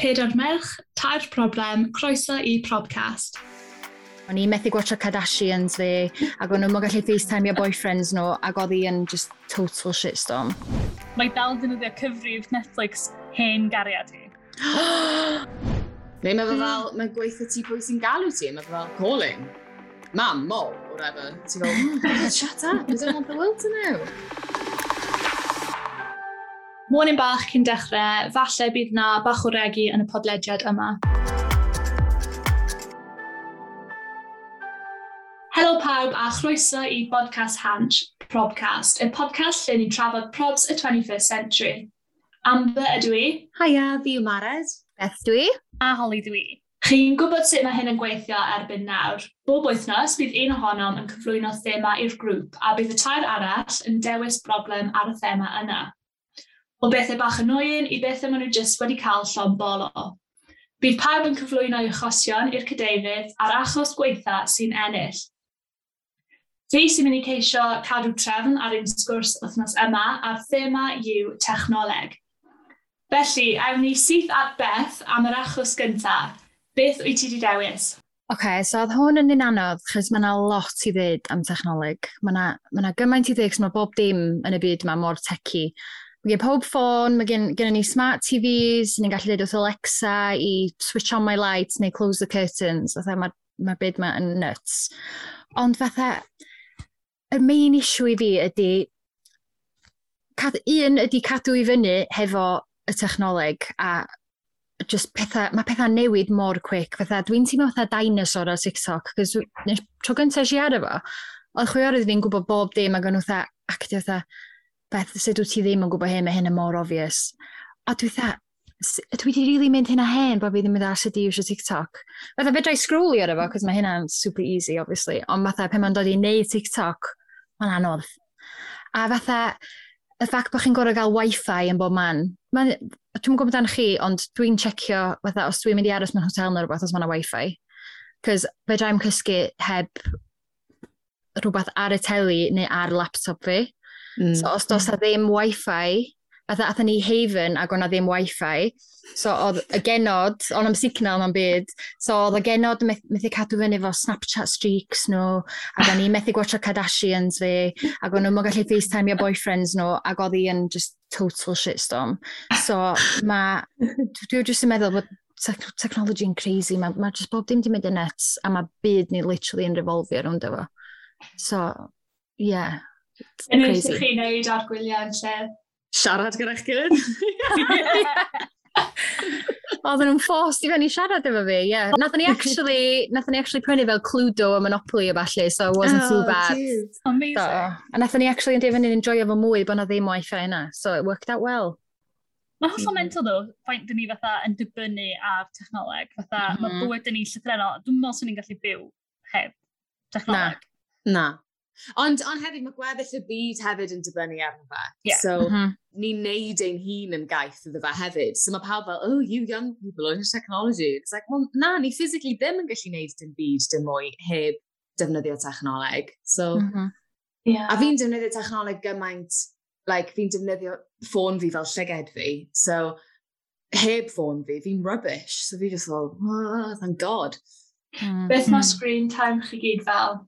Pedair merch, tair problem, croeso i Probcast. O'n i methu gwatcha Kardashians fi, ac o'n nhw'n gallu FaceTime your boyfriends nhw, ac oedd hi yn just total shitstorm. Mae dal dynyddio cyfrif Netflix hen gariad hi. Neu mae fe fel, mae'n gweithio ti pwy sy'n galw ti, mae fe fel calling. Mam, mol, whatever. Ti'n fel, shut up, I don't want the world to know. Morning bach cyn dechrau, falle bydd na bach o regu yn y podlediad yma. Helo pawb a chroeso i Bodcast Hanch, Probcast, y podcast lle ni'n trafod probs y 21st century. Amber ydw i. Haia, fi yw Mared. Beth dwi. A Holly dwi. Chi'n gwybod sut mae hyn yn gweithio erbyn nawr. Bob wythnos bydd un ohonom yn cyflwyno thema i'r grŵp a bydd y tair arall yn dewis broblem ar y thema yna o bethau bach yn oen i bethau maen nhw jyst wedi cael llon bolo. Bydd pawb yn cyflwyno eu achosion i'r cadeirydd a'r achos gweitha sy'n ennill. Fi sy'n mynd i ceisio cadw trefn ar un sgwrs wythnos yma a'r thema yw technoleg. Felly, awn ni syth at Beth am yr achos gyntaf. Beth wyt ti wedi dewis? Oce, okay, so oedd hwn yn un anodd, chys mae yna lot i ddweud am technoleg. Mae yna, ma gymaint i ddweud, mae bob dim yn y byd yma mor tecu. Mae gen pob ffôn, mae gen, gen ni smart TVs, ni'n gallu dweud wrth Alexa i switch on my lights neu close the curtains. Fatha mae'r ma byd ma yn nuts. Ond fatha, y main issue i fi ydy, cad, un ydy cadw i fyny hefo y technoleg a just pethau, mae pethau newid mor quick. Fatha, dwi'n teimlo fatha dinosaur ar TikTok, cos tro gyntaf si ar efo, oedd chwiorydd fi'n gwybod bob dim ac o'n nhw fatha actio fatha, beth sut wyt ti ddim yn gwybod hyn, mae hyn yn mor obvious. A dwi dda, dwi wedi really mynd hyn a hen bod fi ddim yn dda sydd i wisio TikTok. Fatha fe drai scrolli ar efo, cos mae hynna'n super easy, obviously. Ond fatha, pe mae'n dod i neud TikTok, mae'n anodd. A fatha, y ffac bod chi'n gorau gael wifi yn bob man, man dwi'n gwybod dan chi, ond dwi'n checio, fatha, os dwi'n mynd i aros mewn hotel neu rhywbeth os mae'n wifi. Cos fe drai'n cysgu heb rhywbeth ar y teli neu ar laptop fi. Mm. So os does a ddim wifi, fatha athyn ni Haven ac o'na ddim wifi, so oedd y genod, ond am signal na'n byd, so oedd y genod methu cadw fyny efo Snapchat streaks nhw, ac o'n i methu gwatcha Kardashians fi, ac o'n nhw'n gallu FaceTime your boyfriends nhw, ac oedd i yn just total shitstorm. So mae, dwi'n just yn meddwl bod technology yn crazy, mae ma just bob dim di mynd yn nets, a mae byd ni literally yn revolfio rhwnd efo. So, yeah, Yn eich chi wneud ar gwyliau yn lle? Siarad gyda'ch gilydd. Oedden nhw'n fforst i fewn i siarad efo fi, ie. Yeah. Nath ni actually, nath ni actually prynu fel Cluedo a Monopoly o falle, so it wasn't oh, too bad. Geez. Amazing. So, a nath ni actually yn defnydd enjoy efo mwy bod na ddim o'i yna, so it worked out well. Mae hollol mm-hmm. mental ddo, faint dyn ni fatha yn dibynnu ar technoleg. Fatha, mm -hmm. mae bywyd dyn ni llythrenol. Dwi'n meddwl sy'n ni'n gallu byw heb technoleg. Na, na. Ond, on hefyd, mae gweddill y byd hefyd yn dibynnu arno fe. Yeah. So, mm -hmm. ni'n neud ein hun yn gaeth iddo fe hefyd. So mae pawb fel, oh, you young people on your technology. It's like, well, na, ni physically ddim yn gallu neud dim byd dim mwy heb defnyddio technoleg. So, mm -hmm. yeah. a fi'n defnyddio technoleg gymaint, like, fi'n defnyddio ffôn fi fel llyged fi. So, heb ffôn fi, fi'n rubbish. So fi just fel, oh, thank God. Mm. Beth mae mm. screen time chi gyd fel?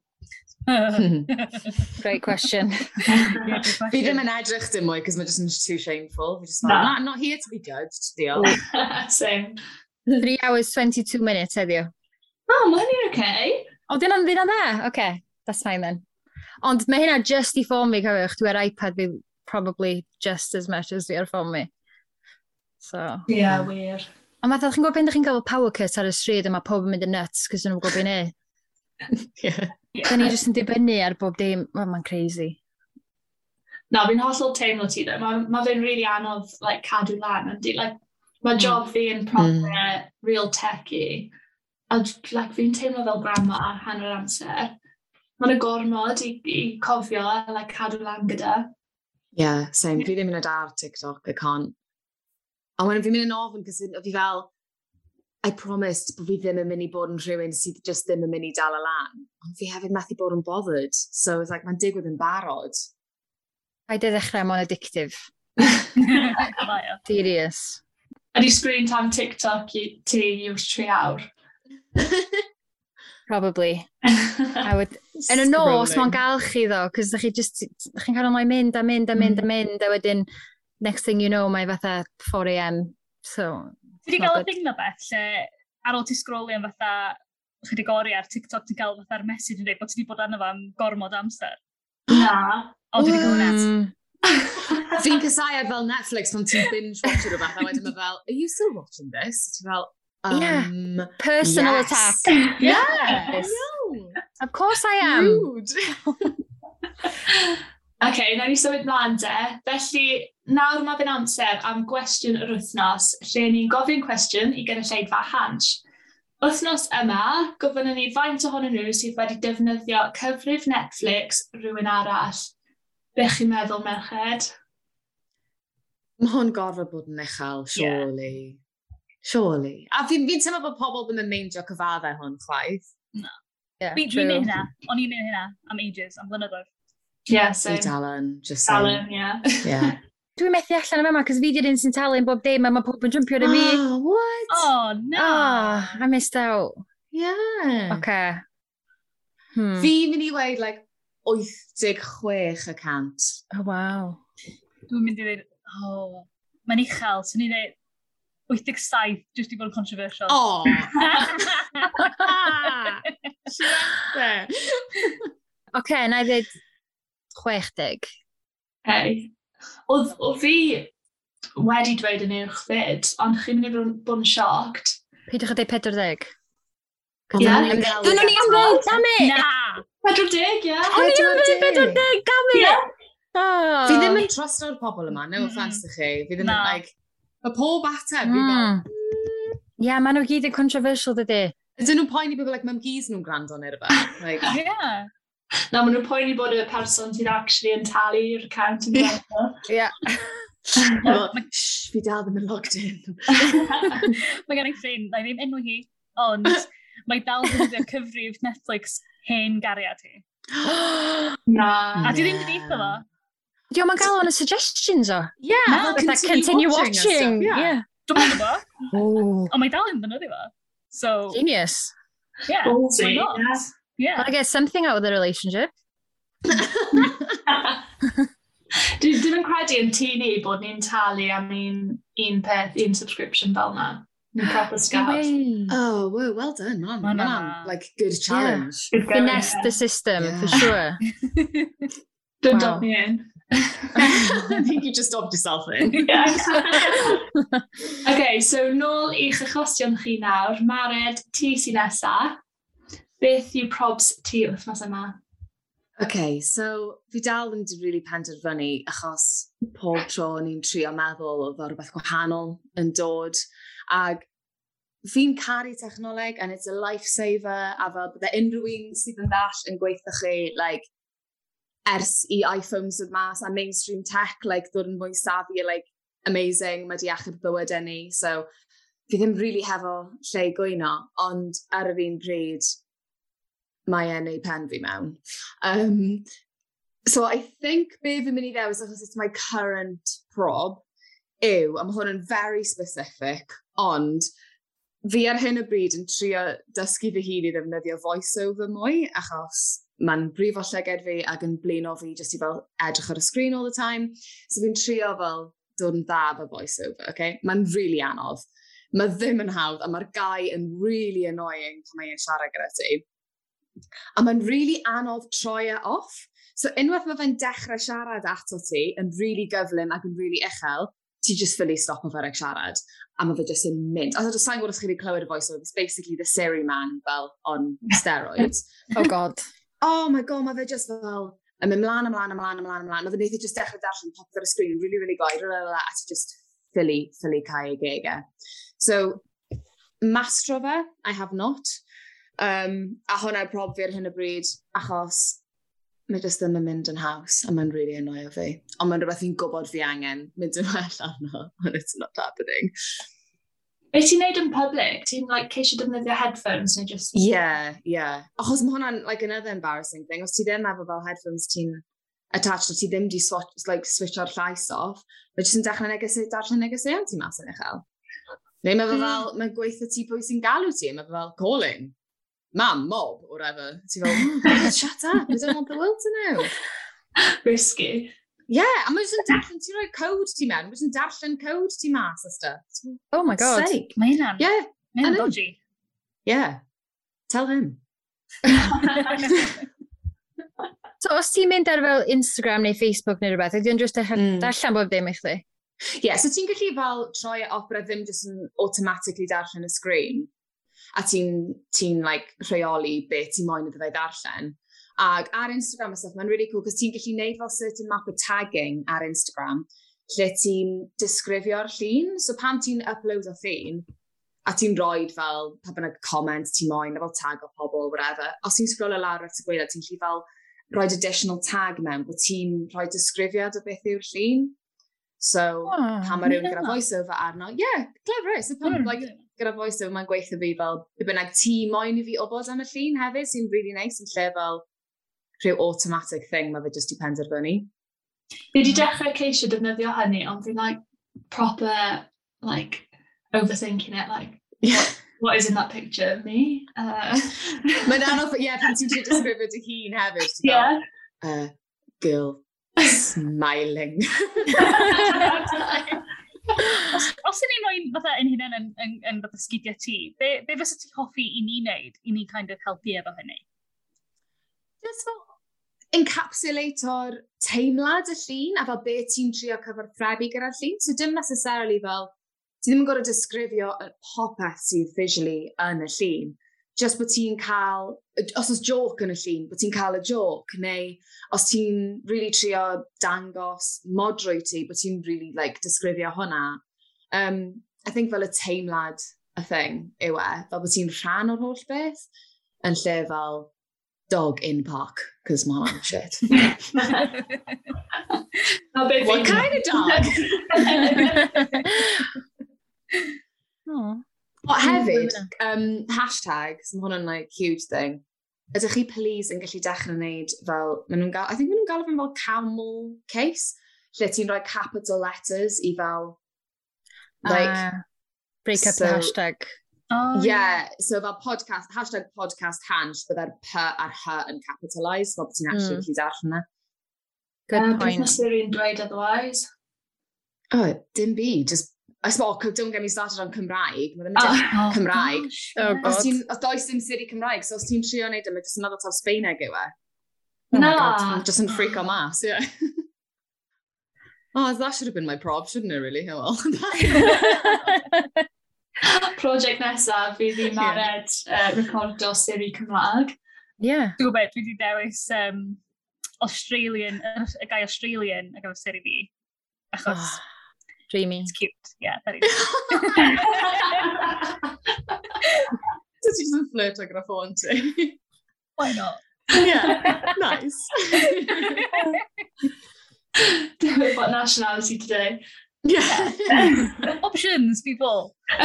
Great question. Fi ddim yn edrych dim mwy, cos mae just too shameful. Fi just like, no. I'm not here to be judged, diolch. Same. 3 hours 22 minutes heddiw. Oh, mae hynny'n oce. Okay. O, oh, dyna'n dda? Oce, okay. that's fine then. Ond mae hynna just i ffôn fi, cofiwch. Dwi'n iPad fi probably just as much as dwi'n ffôn mi. So, yeah, wir. Ond fath, chi'n gwybod pen chi'n gael power cut ar y stryd a mae pob yn mynd yn nuts, cos dyn nhw'n gwybod beth i Da ni jyst yn dibynnu ar bob dim, oh, mae'n crazy. Na, fi'n hollol teimlo ti dda. Mae ma fe'n really anodd like, cadw lan. Like, mae mm. job fi yn proper mm. real techy. A like, fi'n teimlo fel grandma hanner amser. Mae'n y gormod i, i cofio a like, cadw lan gyda. Yeah, same. Fi ddim yn y dar TikTok, I can't. A wedyn fi'n mynd yn ofyn, cos fi fel, I promised bod fi ddim yn mynd i bod yn rhywun sydd just ddim yn mynd i dal y lan. Ond fi hefyd methu bod yn bothered. So it's like, mae'n digwydd yn barod. Paid e ddechrau mo'n addictif. Serious. Ydy screen time TikTok ti yw'r tri awr? Probably. I would... Yn y nos, mae'n gael chi ddo, cos ydych chi just, da chi'n cael ymlaen mynd a mynd a mynd a mm. mynd, a wedyn, next thing you know, mae fatha 4am. So, Ti wedi cael y thing na beth lle ar ôl ti scrolio am fatha chi wedi gori ar TikTok ti'n cael fatha'r message yn dweud bod ti wedi bod arno fo am gormod amser. Na. O, dwi wedi cael hwnna. Mm. Fi'n cysau ar fel Netflix pan ti'n binge watch rhywbeth a wedyn mae fel, are you still watching this? Ti'n fel, um, yeah. Personal yes. attack. Yes. yes. Of course I am. Rude. OK, okay, ni symud mlaen de. Felly, nawr mae fe'n amser am gwestiwn yr wythnos, lle ni'n gofyn cwestiwn i gynulleidfa Hans. Wythnos yma, gofynnwn ni faint ohonyn nhw sydd wedi defnyddio cyfrif Netflix rhywun arall. Be chi'n meddwl, merched? Mae hwn gorfod bod yn uchel, surely. Yeah. Surely. A fi'n fi teimlo bod pobl ddim yn meindio cyfaddau hwn chwaith. No. Yeah, fi'n neud hynna. O'n i'n neud hynna am ages, am blynyddoedd. Yeah, so... Dalen, just Dalen, yeah. yeah. Dwi'n methu allan am yma, cos fi di'r un sy'n talu yn bob dim, a mae pob yn jumpio ar y ah, mi. Oh, what? Oh, ah, no. Oh, I missed out. Yeah. Okay. Hmm. Fi mynd i weid, like, 86 y cant. Oh, wow. Dwi'n mynd i ddweud, oh, mae'n uchel, so ni'n dweud 87, jyst i bod yn controversial. Oh. Siwante! Oce, na i ddweud 60. Hei. Oedd o fi wedi dweud yn uwch fyd, ond chi'n mynd i bod yn sioct. Peidiwch a dweud 40. Dyn nhw'n i am weld, dam i! Na! 40, ie. O'n i am weld 40, dam i! Fi ddim yn trosto'r pobl yma, no mm. offence i chi. Fi ddim yn, like, y pob ateb. Mm. Ie, maen nhw gyd yn controversial, dydy. Ydyn nhw'n poeni bod, like, mam gys nhw'n gwrando neu rhywbeth. Like, yeah. Na, maen nhw'n poeni bod y person sy'n actually yn talu'r account yn gwerthu. Ie. Fi dal ddim yn logged in. mae gen i ffrind, na i ddim enw hi, ond mae dal ddim wedi cyfrif Netflix hen gariad hi. na. A di ddim wedi eitha fo. Yo, mae'n gael o'n y suggestions o. Ie. Yeah, continue, continue watching. watching. Stuff, yeah. yeah. Dwi'n meddwl fo. Ond mae dal yn ddynyddio fo. So, Genius. Yeah, Ballsy, why not? Yeah. Yeah. Well, I get something out of the relationship. Dwi ddim yn credu yn tu ni bod ni'n talu am un, un peth, un subscription fel na. Ni'n proper scab. Oh, whoa, well done, man. Man, man. Like, good challenge. Yeah. Good Finesse the system, yeah. for sure. Don't wow. dump me in. I think you just stopped yourself in. okay, so nôl i'ch achosion chi nawr. Mared, ti sy'n nesa. Beth yw probs ti wythnos yma? OK, so fi dal yn rili really penderfynu achos pob tro ni'n trio meddwl o o rhywbeth gwahanol yn dod. Ag fi'n caru technoleg and it's a lifesaver a fel bydde unrhyw un sydd yn ddall yn gweithio chi like, ers i iPhones yn mas a mainstream tech like, ddod yn mwy safi like, amazing, mae di achub bywydau ni. So fi ddim really hefo lle i gwyno, ond ar yr un pryd, mae e'n ei pen fi mewn. Um, so I think be fi'n mynd i ddewis achos it's my current prob yw, a mae hwn yn very specific, ond fi ar hyn o bryd yn trio dysgu fy hun i ddefnyddio voiceover mwy, achos mae'n brifo llyged fi ac yn blino fi jyst i fel edrych ar y screen all the time. So fi'n trio fel dod yn dda fy voiceover, okay? Mae'n really anodd. Mae ddim yn hawdd, a mae'r gai yn really annoying pan mae'n siarad gyda ti. A mae'n really anodd troi e off. So unwaith mae fe'n dechrau siarad ato ti yn really gyflym ac yn really uchel, ti just fully stop o fe reg siarad. A mae fe just yn mynd. Os ydych chi'n gwybod os chi wedi clywed y voiceover, it's basically the Siri man fel on steroids. oh god. Oh my god, mae fe just fel yn mynd mlaen, ymlaen, ymlaen, ymlaen, ymlaen. Mae yn eithi just dechrau darllen pop ar y sgrin, really, really goed, la, la, a ti just fully, fully cael ei gegau. So, mastro fe, I have not. Um, a hwnna prob fi ar hyn o bryd, achos mae jyst ddim yn mynd yn haws, a mae'n really annoio fi. Ond mae'n rhywbeth i'n gwybod fi angen mynd yn well arno, and it's not happening. Be ti'n neud yn public? Ti'n like, ceisio defnyddio headphones neu just... Yeah, yeah. Achos mae hwnna'n like, another embarrassing thing. Os ti ddim efo fel headphones ti'n attached, o ti ddim di switch, like, switch o'r llais off, mae jyst yn dechrau negesu, darllen negesu ti mas yn uchel. Neu mae hmm. fel, mm. mae'n gweithio ti pwy sy'n galw ti, mae fel calling mam, mob, or whatever. Ti fel, oh, shut up, I don't want the world to know. Risky. Yeah, a mae'n jyst yn darllen, ti'n rhoi code ti mewn, mae'n jyst yn darllen code ti mas a stuff. Oh my god. Sake. Mae hynna'n. Yeah. Mae hynna'n dodgy. Yeah. Tell him. so os ti'n mynd ar fel Instagram neu Facebook neu rhywbeth, ydy'n just e- mm. darllen bob dim i chdi? Yeah, so ti'n gallu fel troi off, but ddim just yn automatically darllen y sgrin a ti'n ti like, rheoli beth ti'n moyn iddo fe ddarllen. Ac ar Instagram a stuff, mae'n really cool, cos ti'n gallu neud fel certain map o tagging ar Instagram, lle ti'n disgrifio'r llun. So pan ti'n upload o llun, a ti'n rhoi fel pa bynnag comment ti'n moyn, a fel tag o pobl, whatever. Os ti'n sgrolio lawr at y gweilad, ti'n gallu fel rhoi additional tag mewn, bod ti'n rhoi disgrifiad o beth yw'r llun. So, oh, pan mae rhywun gyda voiceover arno, yeah, clever, so pan, mm. like, gyda VoiceOver, mae'n gweithio fi fel, y bynnag ti moyn i fi obod am y llun hefyd, sy'n really nice yn lle fel rhyw automatic thing mae fe just i penderfynu. Fi wedi dechrau ceisio defnyddio hynny, ond fi'n like, proper, like, overthinking it, like, yeah. what is in that picture of me? Uh... Mae'n anodd, ie, yeah, pan ti'n ti'n disgrifio dy hun hefyd. Yeah. Fel, uh, girl, smiling os, os ydyn ni'n rhoi fatha yn hunain yn, yn, yn, yn fatha sgidiau ti, be, be fysa ti hoffi i ni wneud, i ni kind of helpu efo hynny? Just fel encapsulato'r teimlad y llun a fel be ti'n trio cyfarthrebu gyda'r llun. So dim necessarily fel, ti ddim yn gorau disgrifio y popeth sydd visually yn y llun, just bod ti'n cael, os oes joc yn y llun, bod ti'n cael y joc, neu os ti'n really trio dangos modrwy ti, bod ti'n really like, disgrifio hwnna. Um, I think fel y teimlad y thing yw e, fel bod ti'n rhan o'r holl beth, yn lle fel dog in park, cos mae hwnna'n shit. What kind of dog? oh. O, hefyd, um, hashtag, mae hwnna'n like, huge thing. Ydych chi please yn gallu dechrau wneud fel, maen nhw'n gael, I think maen nhw'n gael fel camel case, lle ti'n rhoi capital letters i fel, like... Uh, break up so, the hashtag. Oh, yeah, yeah, so fel podcast, hashtag podcast hans, bydda'r P a'r H yn capitalised, fel bod ti'n actually mm. gallu darllen yna. Good um, point. Beth nes i'n dweud otherwise? Oh, dim byd, just I small, oh, don't get me started on Cymraeg, mae ddim oh, oh, Cymraeg. Oh, os ti'n, os does dim siri Cymraeg, so os ti'n trio wneud yma, e, jyst yn meddwl taw Sbeineg yw e. Oh Na. God, just yn freak o mas, yeah. Oh, that should have been my prob, shouldn't it, really? Oh, well. Project nesaf, fi ddim mared yeah. uh, recordo siri Cymraeg. Yeah. Dwi'n gwybod, dwi wedi dewis um, Australian, y gai Australian ac efo siri fi. Achos... Oh dreamy. it's cute. Yeah, that is. Did you just flirt like a phone to? Why not? yeah, nice. what nationality today? yeah. Options, people.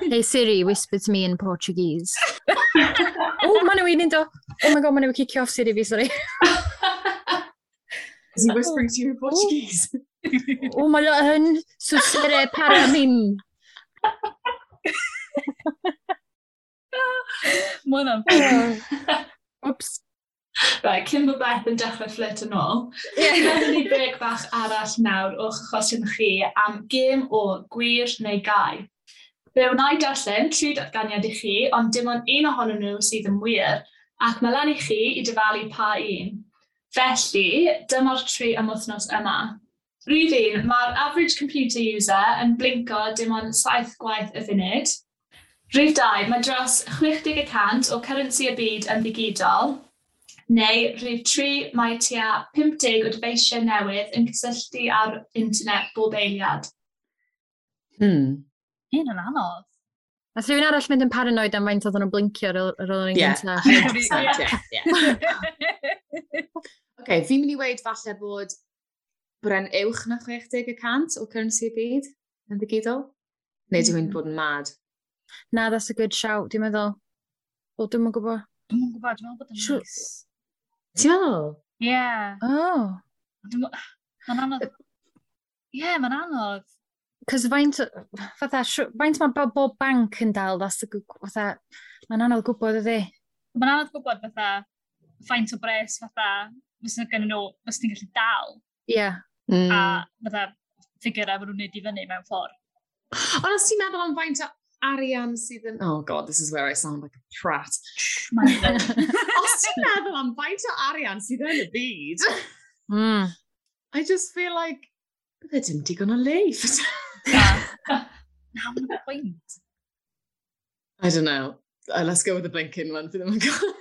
Hey Siri, whisper to me in Portuguese. oh, ma nhw un do. Oh my god, ma nhw kick you off Siri fi, sorry. Is he whispering to you in oh. Portuguese? O, mae o yn swsere para mim. Mae hwnna'n ffyn. Oops. Right, cyn bod Beth yn dechrau fflit yn ôl, yeah. ni breg bach arall nawr o'ch achosion chi am gêm o gwir neu gau. Fe wna i darllen tri datganiad i chi, ond dim ond un ohonyn nhw sydd yn wir, ac mae lan i chi i dyfalu pa un. Felly, dyma'r tri am wythnos yma. Rwyf un, mae'r average computer user yn blinko dim ond saith gwaith y funud. Rwyf 2, mae dros 60% o currency y byd yn ddigidol. Neu rwyf 3, mae tua 50 o dyfeisiau newydd yn cysylltu ar internet bob eiliad. Hmm. Un yn anodd. A rhywun arall mynd yn paranoid am faint oedden nhw'n blincio ar ôl yn gyntaf. Ie. Oce, fi'n mynd i weid falle bod bren uwch na 60 y o currency y byd yn ddigidol. Neu dwi'n mynd bod yn mad. Na, that's a good shout, dwi'n meddwl. O, dwi'n mwyn gwybod. Dwi'n mwyn gwybod, dwi'n meddwl bod yn sure. nice. Ti'n meddwl? Ie. Oh. Mae'n anodd. Ie, yeah, mae'n anodd. Cos faint, fatha, faint mae bob bob banc yn dal, that's a good, fatha, mae'n anodd gwybod ydi. Mae'n anodd gwybod fatha, faint o bres fatha, fes yna gen nhw, fes ni'n gallu dal. Ie. Yeah mm. a fydda ffigurau fod nhw'n neud i fyny mewn ffordd. Ond os ti'n meddwl am faint o arian sydd yn... Oh god, this is where I sound like a prat. os ti'n meddwl am faint o arian sydd yn y byd, mm. I just feel like, bydde dim digon o leif. Na, na, pwynt. I don't know. Uh, let's go with the blinking one, fi ddim yn gwybod.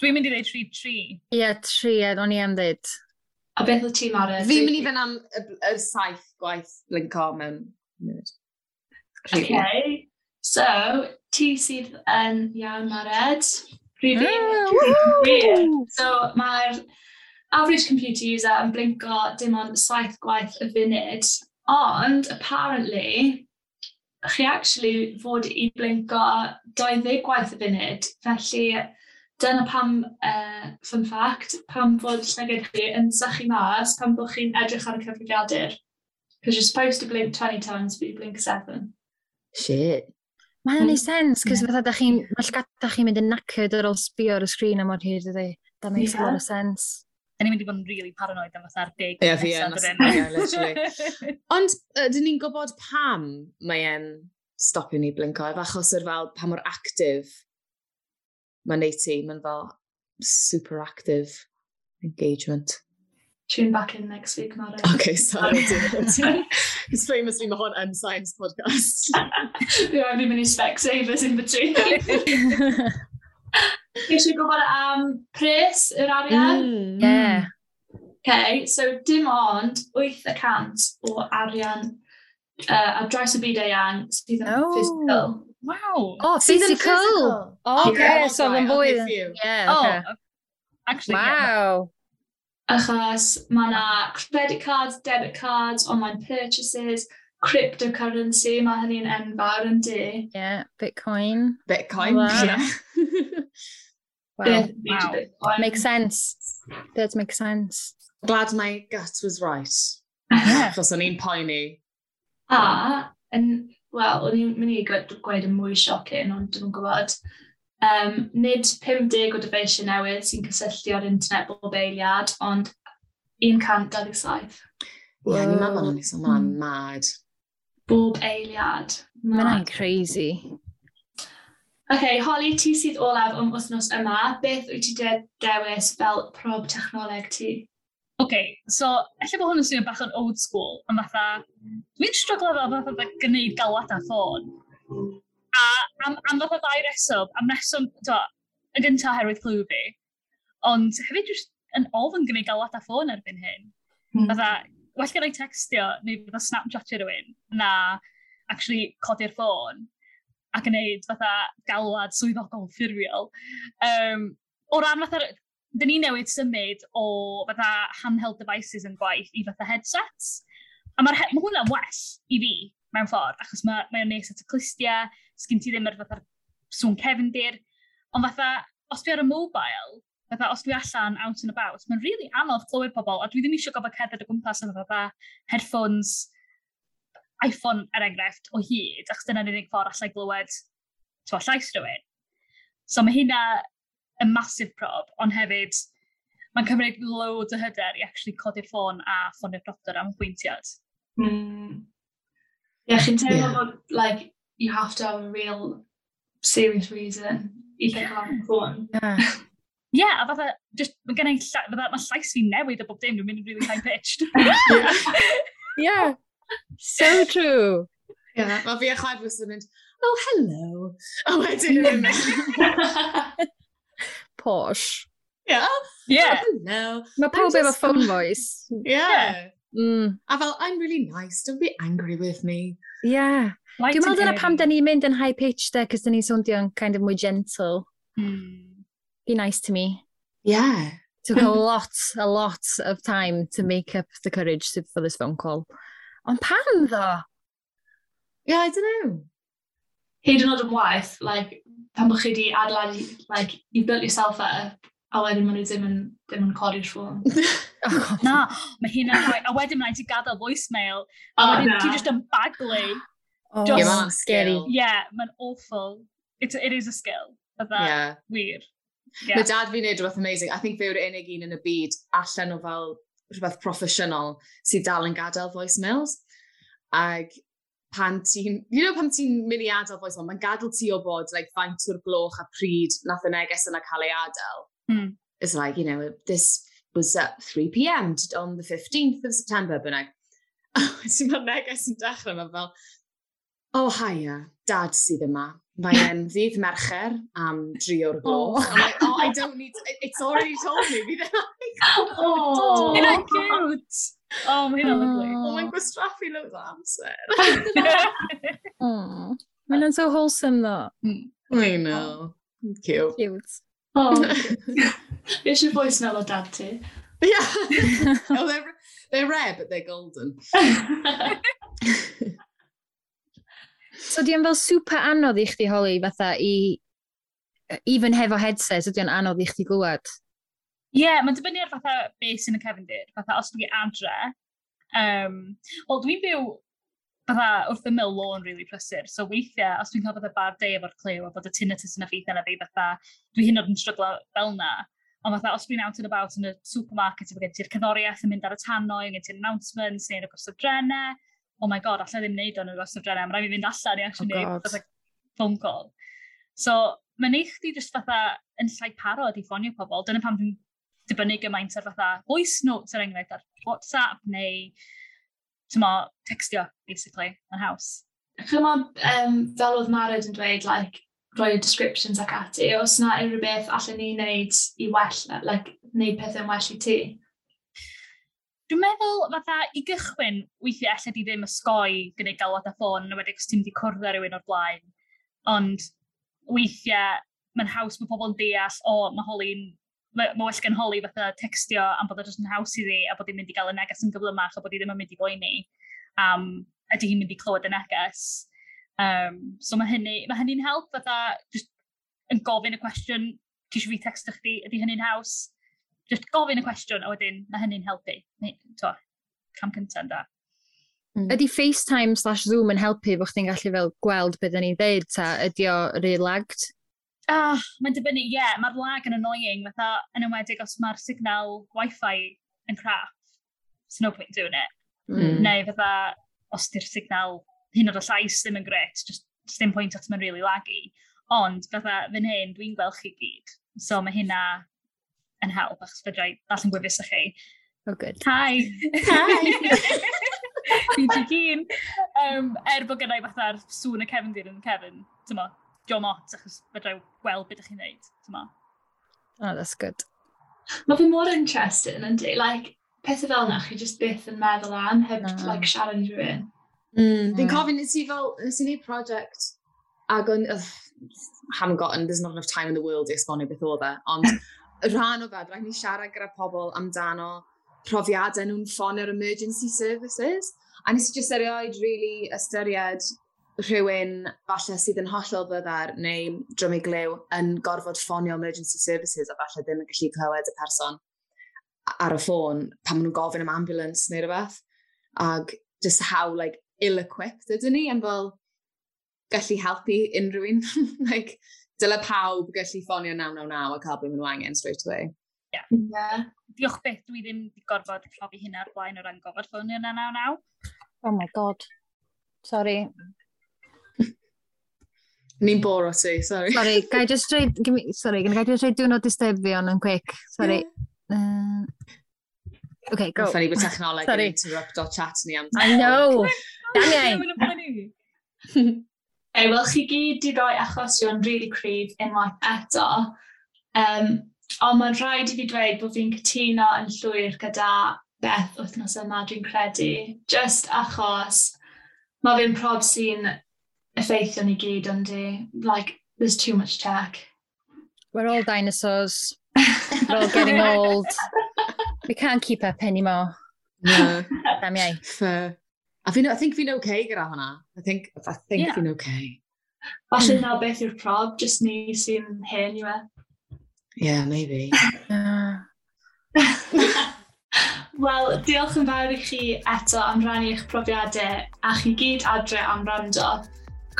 Dwi'n mynd i ddeud tri tri. Ie, yeah, tri, a o'n i am ddweud. A beth oedd ti, Mara? Fi'n mynd i fynd am y, y saith gwaith blinco mewn munud. Really. Okay. So, ti sydd yn iawn, Mared. Rydyn. Mm, ah, so, mae'r average computer user yn blinko dim ond saith gwaith y funud, ond apparently, chi actually fod i blinko 20 gwaith y funud. Felly, Dyna pam, uh, fun fact, pam fod llygad chi yn sychu mas pam bod chi'n edrych ar y cyfrifiadur. Because you're supposed to blink 20 times, but you blink 7. Shit. Mae'n hynny'n mm. sens, cos fatha da chi'n, mae llgada chi'n mynd yn knackered ar ôl sbio ar y sgrin am o'r hyd dydy. That makes yeah. a lot of sense. Da ni'n mynd i fod yn really paranoid am fatha'r deg. Ie, fi yn. Ond, uh, dyn ni'n gwybod pam mae'n stopio ni blinko, efo achos yr fel pa mor actif mae'n neud ti, mae'n fel super active engagement. Tune back in next week, Mara. Okay, sorry. It's famously my hot and science podcast. Dwi'n rhaid i mynd i Specsavers in between. Eisiau gwybod am pres yr arian? Mm, yeah. Okay, so dim ond 8% o arian uh, ar draws y byd eang sydd yn oh, physical. Wow. Oh, physical. physical. Oh, okay, so yn fwy. Yeah, okay. Oh, actually, wow. Yeah. Achos mae yna credit cards, debit cards, online purchases, cryptocurrency, mae hynny'n enfawr yn di. Yeah, Bitcoin. Bitcoin, wow. yeah. wow. wow. Bitcoin. Makes sense. Does make sense. Glad my gut was right. Achos o'n i'n poeni. A, yn, wel, o'n i'n mynd i gweud yn mwy siocin, ond dwi'n gwybod. Um, nid 50 o dyfeisiau newydd sy'n cysylltu o'r internet bob eiliad, ond 127. Ie, ni'n meddwl hynny, so mae'n mad. Bob eiliad. Mae'n crazy. OK, Holly, ti sydd olaf am wythnos yma. Beth wyt ti de dewis fel prob technoleg ti? OK, so, efallai bod hwn yn swnio bach yn old school, ond fatha, dwi'n struglo fel fatha gwneud galwad a ffôn. A am, am fath o ddau reswm, am reswm, to, y gynta oherwydd clw fi, ond hefyd jyst yn ofyn gwneud galwad a ffôn erbyn hyn. Mm. Fydda, well gen i textio neu fydda snapchatio rhywun na actually codi'r ffôn a gwneud fatha galwad swyddogol ffurfiol. Um, o ran fatha, dyn ni newid symud o fatha handheld devices yn gwaith i fatha headsets. A mae'r ma hwnna'n well i fi, mewn ffordd, achos mae, mae o'n nes at y clistiau, sgyn ti ddim yr fatha sŵn cefndir, ond fatha, os dwi ar y mobile, fatha, os dwi allan out and about, mae'n really anodd clywed pobl, a dwi ddim eisiau gofod cerdded o gwmpas yn fatha headphones, iPhone er enghraifft o hyd, achos dyna'r unig ffordd allai glywed twa, llais rhywun. So mae hynna yn massive prob, ond hefyd mae'n cymryd loads o hyder i actually codi'r ffôn a ffonio'r doctor am y pwyntiad. Mm. Yeah, chi'n teimlo yeah. bod, like, you have to have a real serious reason i lle cael ffôn. Yeah. yeah, a fatha, just, mae gen i, fatha, mae llais fi'n newid a bob dim, dwi'n mynd yn really high-pitched. yeah. so true. Yeah, mae fi a chwaer fes yn mynd, oh, hello. A wedyn yn mynd. Posh. Yeah. Yeah. Oh, hello. Mae pawb efo phone voice. Yeah. yeah. Mm. A fel, I'm really nice, don't be angry with me. Yeah. Like Dwi'n meddwl dyna pam da ni'n mynd yn high pitch de, cos da ni'n swnio'n kind of mwy gentle. Mm. Be nice to me. Yeah. Took a lot, a lot of time to make up the courage to, for this phone call. Ond pam ddo? Yeah, I don't know. Hyd yn oed yn waith, like, pan bych chi wedi adlan, like, you've built yourself up, a wedyn maen nhw ddim yn, ddim yn codi'r ffôn. oh, na, mae hyn yn rhoi, A wedyn maen ti gadael voicemail, a oh, wedyn ti just yn baglu. Oh, just, yeah, mae'n scary. Yeah, mae'n awful. It's, it is a skill, fydda, yeah. wir. Yeah. Mae dad fi'n neud rhywbeth amazing. I think fe yw'r unig un yn y byd allan o fel rhywbeth proffesiynol sydd dal yn gadael voicemails. Ag pan ti'n, you know, pan ti'n mynd i adael voicemail, mae'n gadael ti o bod like, faint o'r gloch a pryd nath y neges yna cael ei adael. Hmm. It's like, you know, this was at 3 p.m. on the 15th of September, bynnag. Ti'n cael neges yn dechrau, mae fel, oh, haia, dad sydd yma. Mae e'n ddydd mercher am dri o'r gloch. Oh, like, oh, I don't need, to, it's already told me. Bydd e'n like, oh, hynna oh, oh cute. Oh, mae hynna'n lyflu. Oh, mae'n gwastraffu loads o amser. oh, mae'n so wholesome, though. Hmm. I know. Oh. Cute. Cute. Oh, fi eisiau bwys nel o dad ti. Yeah. oh, they're, they're rare, but they're golden. so, di am fel super anodd i chdi, Holly, fatha, i... Even hefo headset, ydy o'n anodd i chdi glwad? Ie, yeah, mae'n dibynnu ar fatha beth sy'n y cefndir. Fatha, os dwi adre, Um, Wel, dwi'n byw bydda wrth ymyl lôn really prysur. So weithiau, os dwi'n cael bydda bad day efo'r clyw, a bod y tinnitus yn effeithio na fi bydda, dwi hyn oed yn stryglo fel na. Ond fatha, os dwi'n out and about yn y supermarket, efo gen ti'r cyddoriaeth yn mynd ar y tannoy, gen ti'r announcements, neu'n agos o drenau. Oh my god, allai ddim wneud o'n agos o drenau, mae'n rhaid i fynd allan i oh actually oh wneud fatha phone call. So, mae'n eich di just fatha yn llai parod i ffonio pobl. Dyna pam dwi'n dibynnu gymaint ar fatha voice notes er enghraifft ar WhatsApp neu tymo, textio, basically, yn haws. Chymod, um, fel oedd Mared yn dweud, like, rhoi descriptions ac ati, os yna unrhyw beth allan ni wneud i well, like, wneud pethau'n well i ti? Dwi'n meddwl fatha i gychwyn weithiau allai di ddim ysgoi gyda'i galwad a ffôn, yn wedi os ti'n wedi cwrdd â rhywun o'r blaen. Ond weithiau mae'n haws mae pobl yn deall, o, mae holi'n mae ma well gynholi fatha textio am bod o jyst yn haws iddi a bod hi'n mynd i gael y neges yn gyflymach a bod hi ddim yn mynd i boeni am um, ydy hi'n mynd i clywed y neges. Um, so mae hynny, mae hynny'n help fatha just yn gofyn y cwestiwn, ti eisiau fi texto chdi, ydy hynny'n haws? Just gofyn y cwestiwn a wedyn mae hynny'n helpu. Neu, to, cam cyntaf da. Mm. Ydy FaceTime slash Zoom yn helpu bod chdi'n gallu fel gweld beth ni'n ddeud ta ydy o relagged? Ah, oh, mae'n dibynnu, ie, yeah, mae'r lag yn annoying, fatha yn ymwedig os mae'r signal Wi-Fi yn craff, It's no point doing it. Mm. Neu fatha, os di'r signal hyn o'r llais ddim yn gret, just, just dim pwynt at mae'n really laggy. Ond fatha, fy'n hyn, dwi'n gweld chi gyd. So mae hynna yn help, achos fydrai dall yn gwefus â chi. Oh, good. Hi! Hi! Fi'n ti gyn. Um, er bod gennau fatha'r sŵn y cefndir yn Kevin, tymo, diolch mot, achos fedrai gweld beth ydych chi'n neud. Oh, that's good. Mae fi mor interesting yn like, pethau fel yna, chi just byth yn meddwl am, heb, no. like, siarad i rhywun. Mm, fi'n mm. cofyn nes i fel, nes i neud project, ag o'n, haven't gotten, there's not enough time in the world i esbonio beth oedd e, ond rhan o fe, rhaid ni siarad gyda pobl amdano profiadau nhw'n ffonio'r emergency services, a nes i just erioed really ystyried rhywun falle sydd yn hollol fyddar neu drwm i glyw yn gorfod ffonio emergency services a falle ddim yn gallu clywed y person ar y ffôn pan maen nhw'n gofyn am ambulance neu rhywbeth. Ac just how like ill-equipped ydyn ni am fel gallu helpu unrhyw un. like, dyle pawb gallu ffonio 999 a cael beth maen nhw angen straight away. Yeah. yeah. Diolch beth, dwi ddim wedi gorfod profi hynna ar blaen o ran gofod ffonio 999. Oh my god. Sorry, Ni'n bor o ti, sorry. Sorry, gai just reid, me, sorry, gai just reid diwrnod distefion yn quick, sorry. Yeah. Uh, okay, go. Fynny bod technoleg yn interrupt o chat ni am. I know! Daniel! Okay, wel, chi gyd di roi achosion really cryf unwaith eto. Um, ond mae'n rhaid i fi dweud bod fi'n cytuno yn llwyr gyda beth wythnos yma, dwi'n credu. Just achos mae fi'n prob sy'n effeithio ni gyd ond di. Like, there's too much tech. We're all dinosaurs. We're all getting old. We can't keep up anymore. No. Damn iaith. Fair. A fi'n, I think fi'n okay gyda hwnna. I think, I think yeah. fi'n okay. Falle na beth yw'r prob, just ni sy'n hen yw e. Yeah, maybe. Wel, diolch yn fawr i chi eto am rannu eich profiadau a chi gyd adre am rando.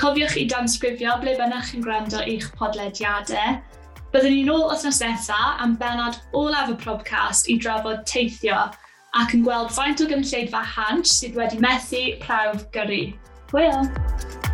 Cofiwch i dansgrifio ble bynnag chi'n gwrando i'ch podlediadau. Byddwn ni'n ôl wythnos nesaf am benod olaf y podcast i drafod teithio ac yn gweld faint o gynulleidfa hans sydd wedi methu prawf gyrru. Hwyl!